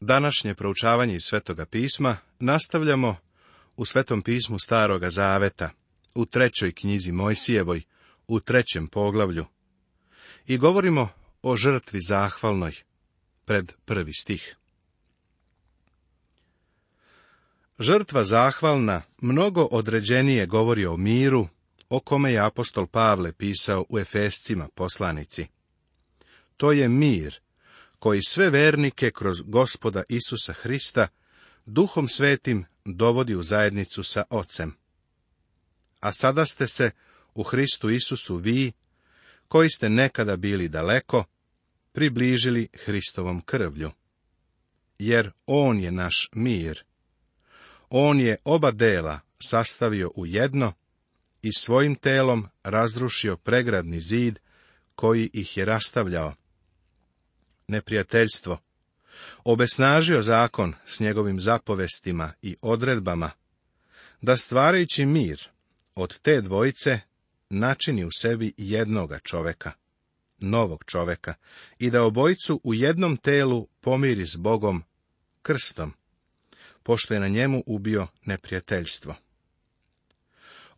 Današnje proučavanje iz Svetoga pisma nastavljamo u Svetom pismu Staroga Zaveta, u trećoj knjizi Mojsijevoj, u trećem poglavlju. I govorimo o žrtvi zahvalnoj, pred prvi stih. Žrtva zahvalna mnogo određenije govori o miru, o kome je apostol Pavle pisao u Efescima poslanici. To je mir koji sve vernike kroz gospoda Isusa Hrista duhom svetim dovodi u zajednicu sa Ocem. A sada ste se u Hristu Isusu vi, koji ste nekada bili daleko, približili Hristovom krvlju. Jer On je naš mir. On je oba dela sastavio u jedno i svojim telom razrušio pregradni zid koji ih je rastavljao, neprijateljstvo, obesnažio zakon s njegovim zapovestima i odredbama, da stvarajući mir od te dvojice načini u sebi jednoga čoveka, novog čoveka, i da obojicu u jednom telu pomiri s Bogom krstom, pošto je na njemu ubio neprijateljstvo.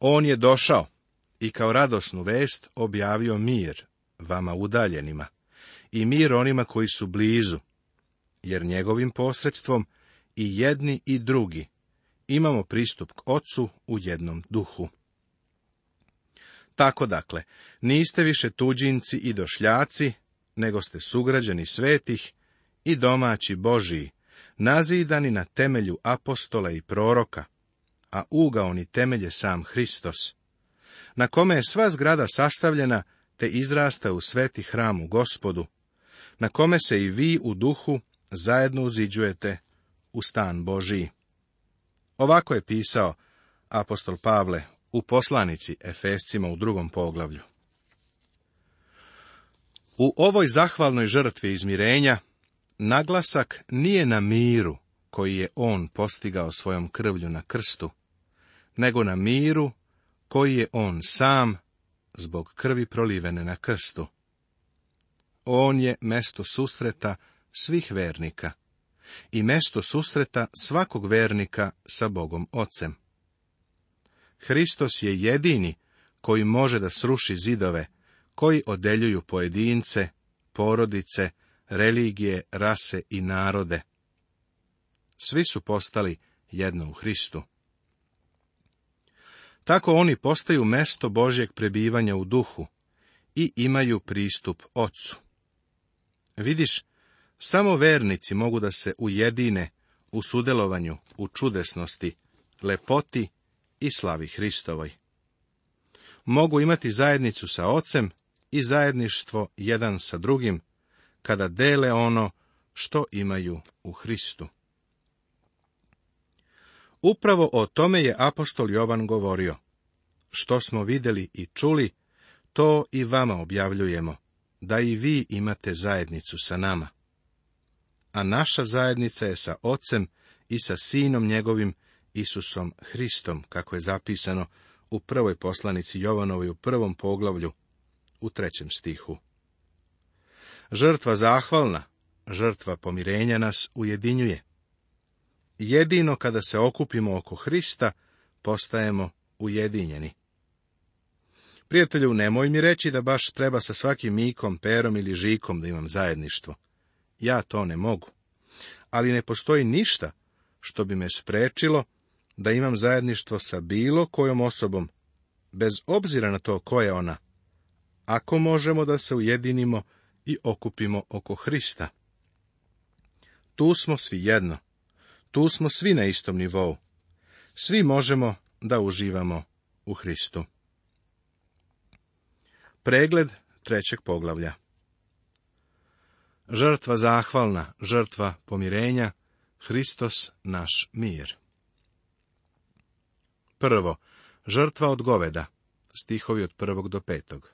On je došao i kao radosnu vest objavio mir vama udaljenima, i mir onima koji su blizu, jer njegovim posredstvom i jedni i drugi imamo pristup k Ocu u jednom duhu. Tako dakle, niste više tuđinci i došljaci, nego ste sugrađeni svetih i domaći Božiji, nazidani na temelju apostola i proroka, a ugao ni temelje sam Hristos, na kome je sva zgrada sastavljena te izrasta u sveti hramu gospodu, na kome se i vi u duhu zajedno uziđujete u stan Božiji. Ovako je pisao apostol Pavle u poslanici Efescima u drugom poglavlju. U ovoj zahvalnoj žrtvi izmirenja naglasak nije na miru koji je on postigao svojom krvlju na krstu, nego na miru koji je on sam zbog krvi prolivene na krstu on je mesto susreta svih vernika i mesto susreta svakog vernika sa Bogom Ocem. Hristos je jedini koji može da sruši zidove koji odeljuju pojedince, porodice, religije, rase i narode. Svi su postali jedno u Hristu. Tako oni postaju mesto Božjeg prebivanja u duhu i imaju pristup Ocu. Vidiš, samo vernici mogu da se ujedine u sudelovanju u čudesnosti, lepoti i slavi Hristovoj. Mogu imati zajednicu sa ocem i zajedništvo jedan sa drugim, kada dele ono što imaju u Hristu. Upravo o tome je apostol Jovan govorio. Što smo vidjeli i čuli, to i vama objavljujemo, da i vi imate zajednicu sa nama. A naša zajednica je sa Ocem i sa Sinom njegovim, Isusom Hristom, kako je zapisano u prvoj poslanici Jovanovoj u prvom poglavlju, u trećem stihu. Žrtva zahvalna, žrtva pomirenja nas ujedinjuje. Jedino kada se okupimo oko Hrista, postajemo ujedinjeni. Prijatelju, nemoj mi reći da baš treba sa svakim Mikom, Perom ili Žikom da imam zajedništvo. Ja to ne mogu. Ali ne postoji ništa što bi me sprečilo da imam zajedništvo sa bilo kojom osobom, bez obzira na to koja je ona, ako možemo da se ujedinimo i okupimo oko Hrista. Tu smo svi jedno. Tu smo svi na istom nivou. Svi možemo da uživamo u Hristu. Pregled trećeg poglavlja. Žrtva zahvalna, žrtva pomirenja, Hristos naš mir. Prvo, žrtva od goveda, stihovi od prvog do petog.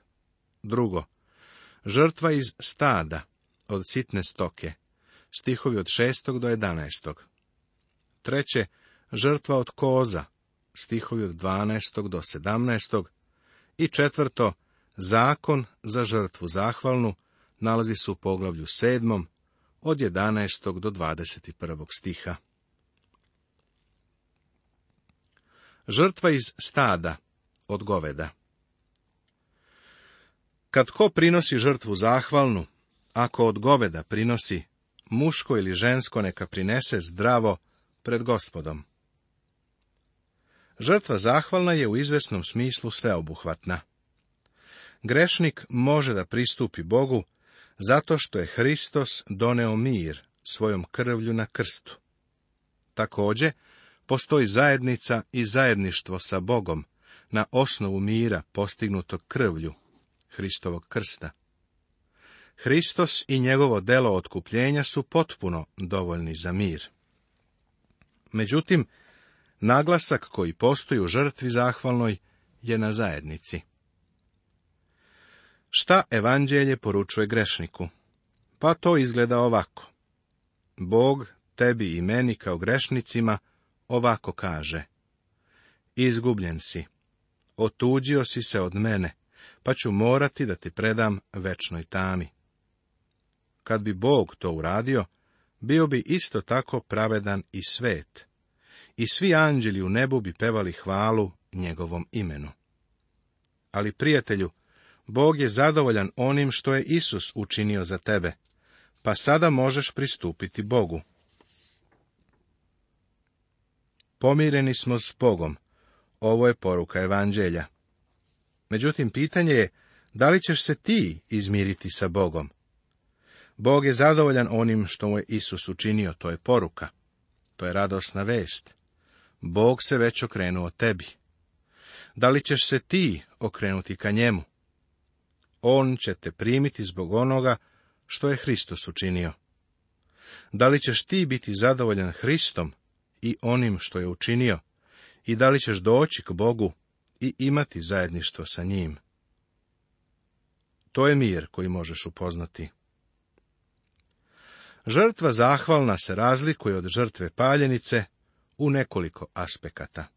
Drugo, žrtva iz stada, od sitne stoke, stihovi od šestog do jedanestog. Treće, žrtva od koza, stihovi od dvanaestog do sedamnaestog. I četvrto, Zakon za žrtvu zahvalnu nalazi se u poglavlju 7. od 11. do 21. stiha. Žrtva iz stada od goveda Kad ko prinosi žrtvu zahvalnu, ako od goveda prinosi, muško ili žensko neka prinese zdravo pred gospodom. Žrtva zahvalna je u izvesnom smislu sveobuhvatna. Grešnik može da pristupi Bogu zato što je Hristos doneo mir svojom krvlju na krstu. Također, postoji zajednica i zajedništvo sa Bogom na osnovu mira postignutog krvlju Hristovog krsta. Hristos i njegovo delo otkupljenja su potpuno dovoljni za mir. Međutim, naglasak koji postoji u žrtvi zahvalnoj je na zajednici. Šta evanđelje poručuje grešniku? Pa to izgleda ovako. Bog tebi i meni kao grešnicima ovako kaže. Izgubljen si. Otuđio si se od mene, pa ću morati da ti predam večnoj tami. Kad bi Bog to uradio, bio bi isto tako pravedan i svet. I svi anđeli u nebu bi pevali hvalu njegovom imenu. Ali prijatelju, Bog je zadovoljan onim što je Isus učinio za tebe, pa sada možeš pristupiti Bogu. Pomireni smo s Bogom. Ovo je poruka evanđelja. Međutim, pitanje je, da li ćeš se ti izmiriti sa Bogom? Bog je zadovoljan onim što mu je Isus učinio, to je poruka. To je radosna vest. Bog se već okrenuo tebi. Da li ćeš se ti okrenuti ka njemu? on će te primiti zbog onoga što je Hristos učinio. Da li ćeš ti biti zadovoljan Hristom i onim što je učinio, i da li ćeš doći k Bogu i imati zajedništvo sa njim? To je mir koji možeš upoznati. Žrtva zahvalna se razlikuje od žrtve paljenice u nekoliko aspekata.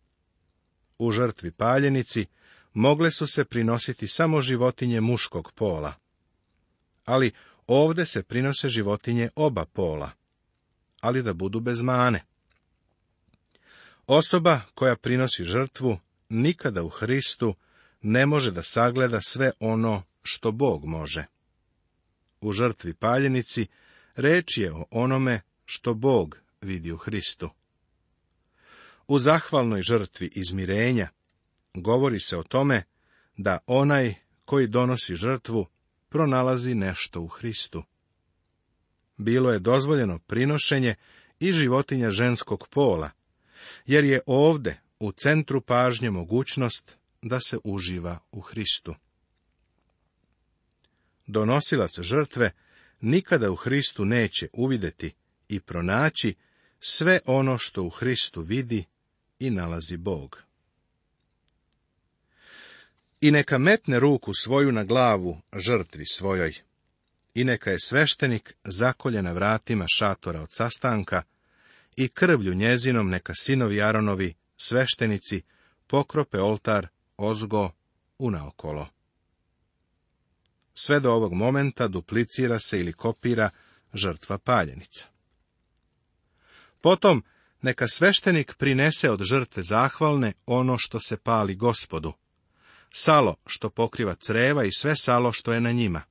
U žrtvi paljenici mogle su se prinositi samo životinje muškog pola. Ali ovde se prinose životinje oba pola, ali da budu bez mane. Osoba koja prinosi žrtvu nikada u Hristu ne može da sagleda sve ono što Bog može. U žrtvi paljenici reč je o onome što Bog vidi u Hristu. U zahvalnoj žrtvi izmirenja govori se o tome da onaj koji donosi žrtvu pronalazi nešto u Hristu. Bilo je dozvoljeno prinošenje i životinja ženskog pola, jer je ovde u centru pažnje mogućnost da se uživa u Hristu. Donosilac žrtve nikada u Hristu neće uvidjeti i pronaći sve ono što u Hristu vidi i nalazi Bog i neka metne ruku svoju na glavu žrtvi svojoj. I neka je sveštenik zakoljena vratima šatora od sastanka i krvlju njezinom neka sinovi Aronovi, sveštenici, pokrope oltar ozgo unaokolo. Sve do ovog momenta duplicira se ili kopira žrtva paljenica. Potom neka sveštenik prinese od žrtve zahvalne ono što se pali gospodu, salo što pokriva creva i sve salo što je na njima.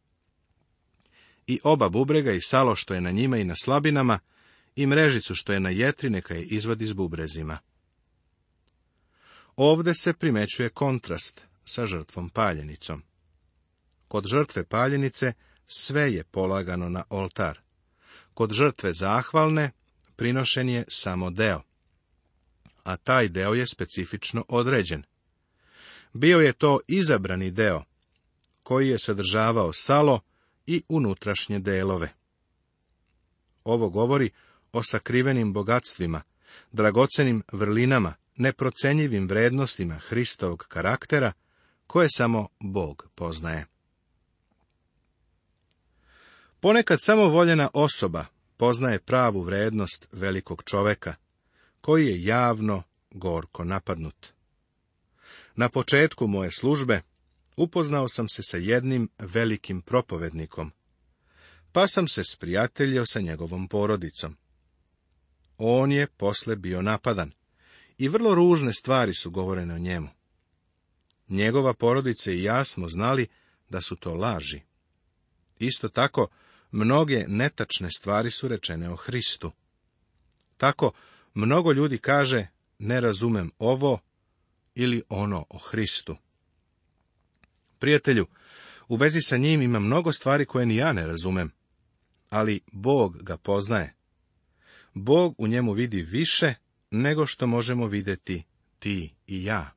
I oba bubrega i salo što je na njima i na slabinama, i mrežicu što je na jetri neka je izvadi s bubrezima. Ovde se primećuje kontrast sa žrtvom paljenicom. Kod žrtve paljenice sve je polagano na oltar. Kod žrtve zahvalne prinošen je samo deo. A taj deo je specifično određen. Bio je to izabrani deo, koji je sadržavao salo i unutrašnje delove. Ovo govori o sakrivenim bogatstvima, dragocenim vrlinama, neprocenjivim vrednostima Hristovog karaktera, koje samo Bog poznaje. Ponekad samo voljena osoba poznaje pravu vrednost velikog čoveka, koji je javno gorko napadnut. Na početku moje službe upoznao sam se sa jednim velikim propovednikom, pa sam se sprijateljio sa njegovom porodicom. On je posle bio napadan i vrlo ružne stvari su govorene o njemu. Njegova porodica i ja smo znali da su to laži. Isto tako, mnoge netačne stvari su rečene o Hristu. Tako, mnogo ljudi kaže, ne razumem ovo, ili ono o Hristu. Prijatelju, u vezi sa njim ima mnogo stvari koje ni ja ne razumem, ali Bog ga poznaje. Bog u njemu vidi više nego što možemo vidjeti ti i ja.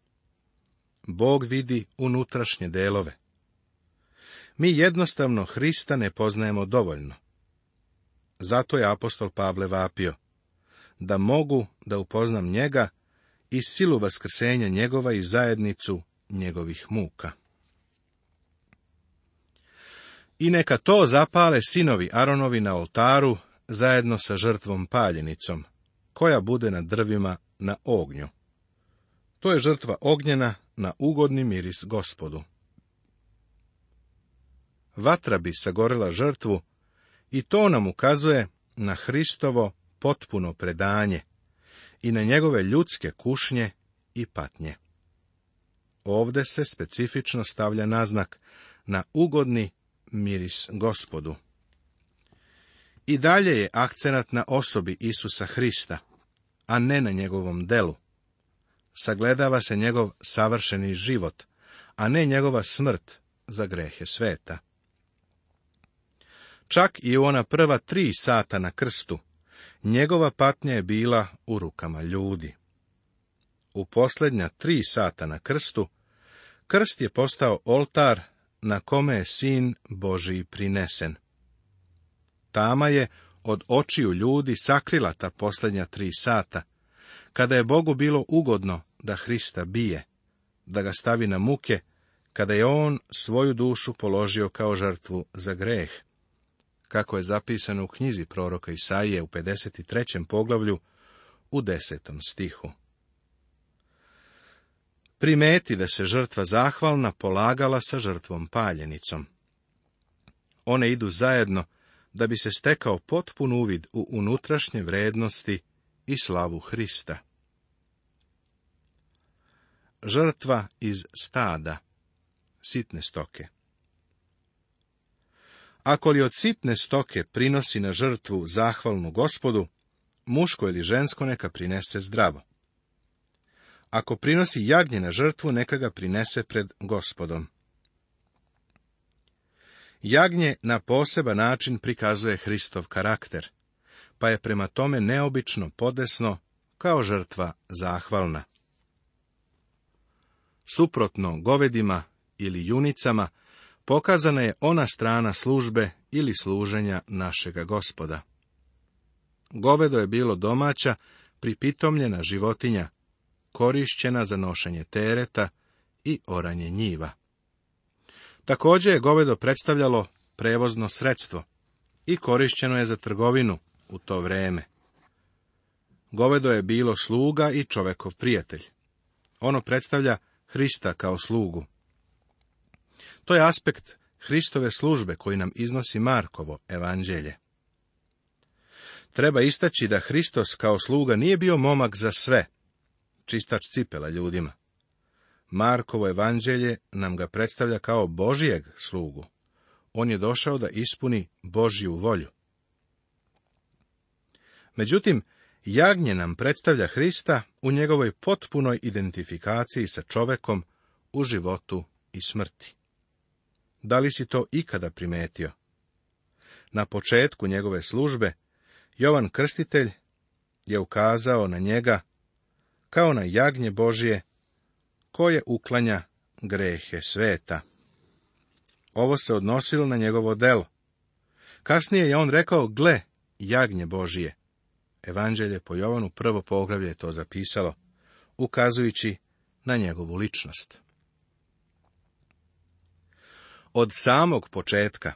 Bog vidi unutrašnje delove. Mi jednostavno Hrista ne poznajemo dovoljno. Zato je apostol Pavle vapio, da mogu da upoznam njega i silu vaskrsenja njegova i zajednicu njegovih muka. I neka to zapale sinovi Aronovi na oltaru zajedno sa žrtvom paljenicom, koja bude na drvima na ognju. To je žrtva ognjena na ugodni miris gospodu. Vatra bi sagorila žrtvu i to nam ukazuje na Hristovo potpuno predanje, i na njegove ljudske kušnje i patnje. Ovde se specifično stavlja naznak na ugodni miris gospodu. I dalje je akcenat na osobi Isusa Hrista, a ne na njegovom delu. Sagledava se njegov savršeni život, a ne njegova smrt za grehe sveta. Čak i ona prva tri sata na krstu, njegova patnja je bila u rukama ljudi. U posljednja tri sata na krstu, krst je postao oltar na kome je sin Božiji prinesen. Tama je od očiju ljudi sakrila ta posljednja tri sata, kada je Bogu bilo ugodno da Hrista bije, da ga stavi na muke, kada je on svoju dušu položio kao žrtvu za greh kako je zapisano u knjizi proroka Isaije u 53. poglavlju u 10. stihu. Primeti da se žrtva zahvalna polagala sa žrtvom paljenicom. One idu zajedno da bi se stekao potpun uvid u unutrašnje vrednosti i slavu Hrista. Žrtva iz stada, sitne stoke. Ako li od sitne stoke prinosi na žrtvu zahvalnu gospodu, muško ili žensko neka prinese zdravo. Ako prinosi jagnje na žrtvu, neka ga prinese pred gospodom. Jagnje na poseban način prikazuje Hristov karakter, pa je prema tome neobično podesno kao žrtva zahvalna. Suprotno govedima ili junicama, pokazana je ona strana službe ili služenja našega gospoda. Govedo je bilo domaća, pripitomljena životinja, korišćena za nošenje tereta i oranje njiva. Također je govedo predstavljalo prevozno sredstvo i korišćeno je za trgovinu u to vreme. Govedo je bilo sluga i čovekov prijatelj. Ono predstavlja Hrista kao slugu. To je aspekt Hristove službe koji nam iznosi Markovo evanđelje. Treba istaći da Hristos kao sluga nije bio momak za sve, čistač cipela ljudima. Markovo evanđelje nam ga predstavlja kao Božijeg slugu. On je došao da ispuni Božju volju. Međutim, jagnje nam predstavlja Hrista u njegovoj potpunoj identifikaciji sa čovekom u životu i smrti. Da li si to ikada primetio? Na početku njegove službe, Jovan Krstitelj je ukazao na njega kao na jagnje Božije, koje uklanja grehe sveta. Ovo se odnosilo na njegovo delo. Kasnije je on rekao, gle, jagnje Božije. Evanđelje po Jovanu prvo poglavlje je to zapisalo, ukazujući na njegovu ličnost. Od samog početka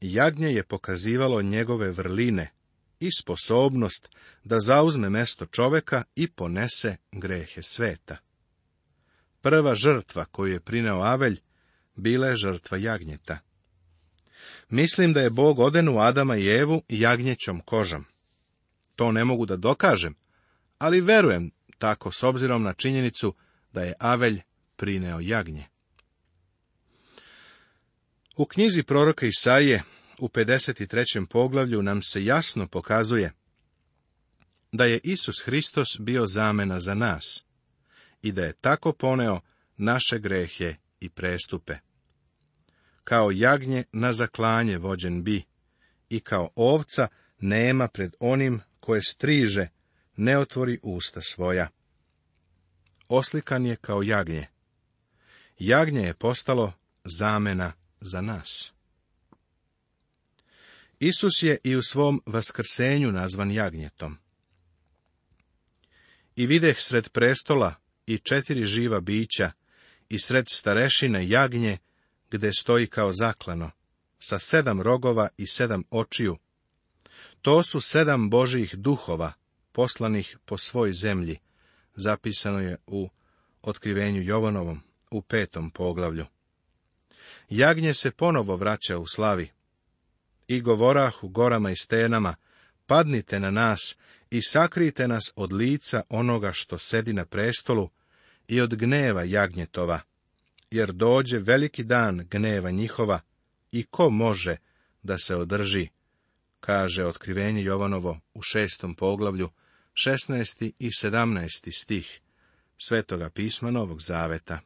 jagnje je pokazivalo njegove vrline i sposobnost da zauzme mesto čoveka i ponese grehe sveta. Prva žrtva koju je prinao Avelj bila je žrtva jagnjeta. Mislim da je Bog odenu Adama i Evu jagnjećom kožom. To ne mogu da dokažem, ali verujem tako s obzirom na činjenicu da je Avelj prineo jagnje. U knjizi proroka Isaije u 53. poglavlju nam se jasno pokazuje da je Isus Hristos bio zamena za nas i da je tako poneo naše grehe i prestupe. Kao jagnje na zaklanje vođen bi i kao ovca nema pred onim koje striže, ne otvori usta svoja. Oslikan je kao jagnje. Jagnje je postalo zamena za nas. Isus je i u svom vaskrsenju nazvan jagnjetom. I videh sred prestola i četiri živa bića, i sred starešine jagnje, gde stoji kao zaklano, sa sedam rogova i sedam očiju. To su sedam božijih duhova, poslanih po svoj zemlji, zapisano je u otkrivenju Jovanovom u petom poglavlju jagnje se ponovo vraća u slavi. I govorah u gorama i stenama, padnite na nas i sakrijte nas od lica onoga što sedi na prestolu i od gneva jagnjetova, jer dođe veliki dan gneva njihova i ko može da se održi, kaže otkrivenje Jovanovo u šestom poglavlju, 16. i 17. stih Svetoga pisma Novog Zaveta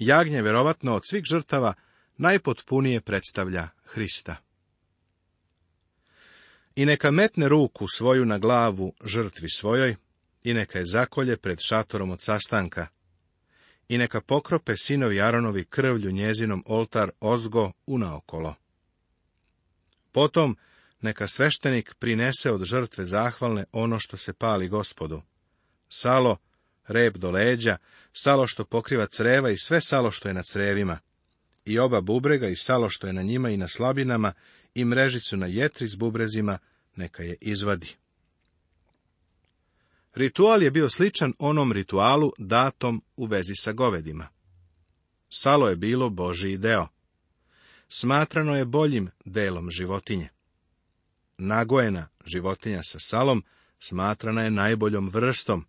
jagnje verovatno od svih žrtava najpotpunije predstavlja Hrista. I neka metne ruku svoju na glavu žrtvi svojoj, i neka je zakolje pred šatorom od sastanka, i neka pokrope sinovi Aronovi krvlju njezinom oltar ozgo unaokolo. Potom neka sveštenik prinese od žrtve zahvalne ono što se pali gospodu, salo, rep do leđa, salo što pokriva creva i sve salo što je na crevima, i oba bubrega i salo što je na njima i na slabinama, i mrežicu na jetri s bubrezima, neka je izvadi. Ritual je bio sličan onom ritualu datom u vezi sa govedima. Salo je bilo Božiji deo. Smatrano je boljim delom životinje. Nagojena životinja sa salom smatrana je najboljom vrstom,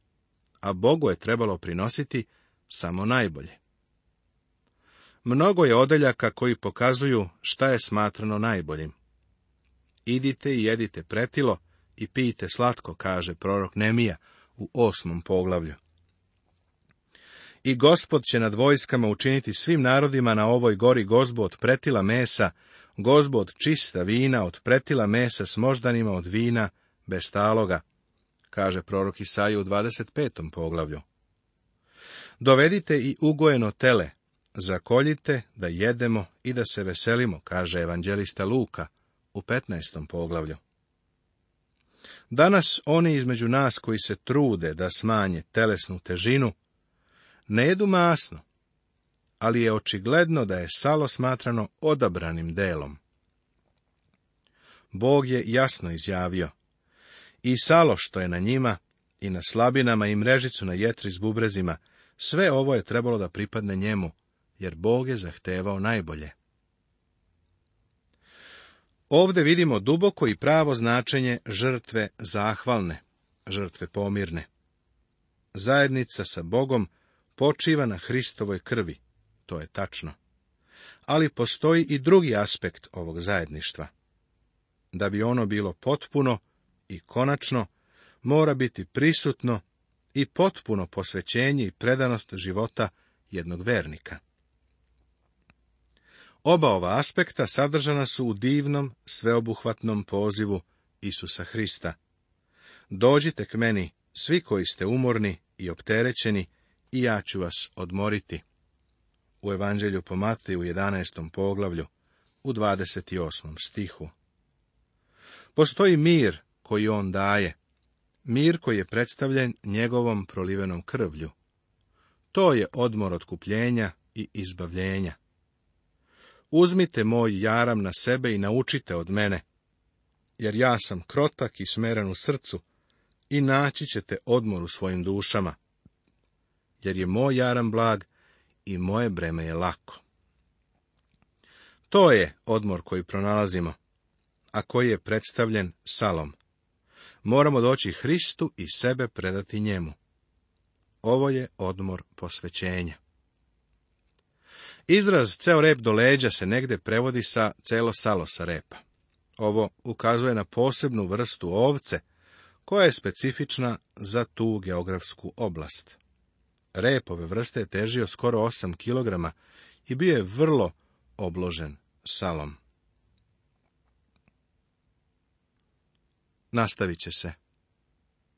a Bogu je trebalo prinositi samo najbolje. Mnogo je odeljaka koji pokazuju šta je smatrano najboljim. Idite i jedite pretilo i pijte slatko, kaže prorok Nemija u osmom poglavlju. I gospod će nad vojskama učiniti svim narodima na ovoj gori gozbu od pretila mesa, gozbu od čista vina, od pretila mesa s moždanima od vina, bez taloga, kaže prorok Isaija u 25. poglavlju. Dovedite i ugojeno tele, zakoljite da jedemo i da se veselimo, kaže evanđelista Luka u 15. poglavlju. Danas oni između nas koji se trude da smanje telesnu težinu, ne jedu masno, ali je očigledno da je salo smatrano odabranim delom. Bog je jasno izjavio, i salo što je na njima, i na slabinama i mrežicu na jetri s bubrezima, sve ovo je trebalo da pripadne njemu, jer Bog je zahtevao najbolje. Ovde vidimo duboko i pravo značenje žrtve zahvalne, žrtve pomirne. Zajednica sa Bogom počiva na Hristovoj krvi, to je tačno. Ali postoji i drugi aspekt ovog zajedništva. Da bi ono bilo potpuno, i konačno mora biti prisutno i potpuno posvećenje i predanost života jednog vernika. Oba ova aspekta sadržana su u divnom, sveobuhvatnom pozivu Isusa Hrista. Dođite k meni, svi koji ste umorni i opterećeni, i ja ću vas odmoriti. U Evanđelju po Matiju u 11. poglavlju, u 28. stihu. Postoji mir koji on daje, mir koji je predstavljen njegovom prolivenom krvlju. To je odmor otkupljenja i izbavljenja. Uzmite moj jaram na sebe i naučite od mene, jer ja sam krotak i smeren u srcu, i naći ćete odmor u svojim dušama, jer je moj jaram blag i moje breme je lako. To je odmor koji pronalazimo, a koji je predstavljen salom. Moramo doći Hristu i sebe predati njemu. Ovo je odmor posvećenja. Izraz ceo rep do leđa se negde prevodi sa celo salo sa repa. Ovo ukazuje na posebnu vrstu ovce, koja je specifična za tu geografsku oblast. Repove vrste je težio skoro 8 kilograma i bio je vrlo obložen salom. nastavit će se.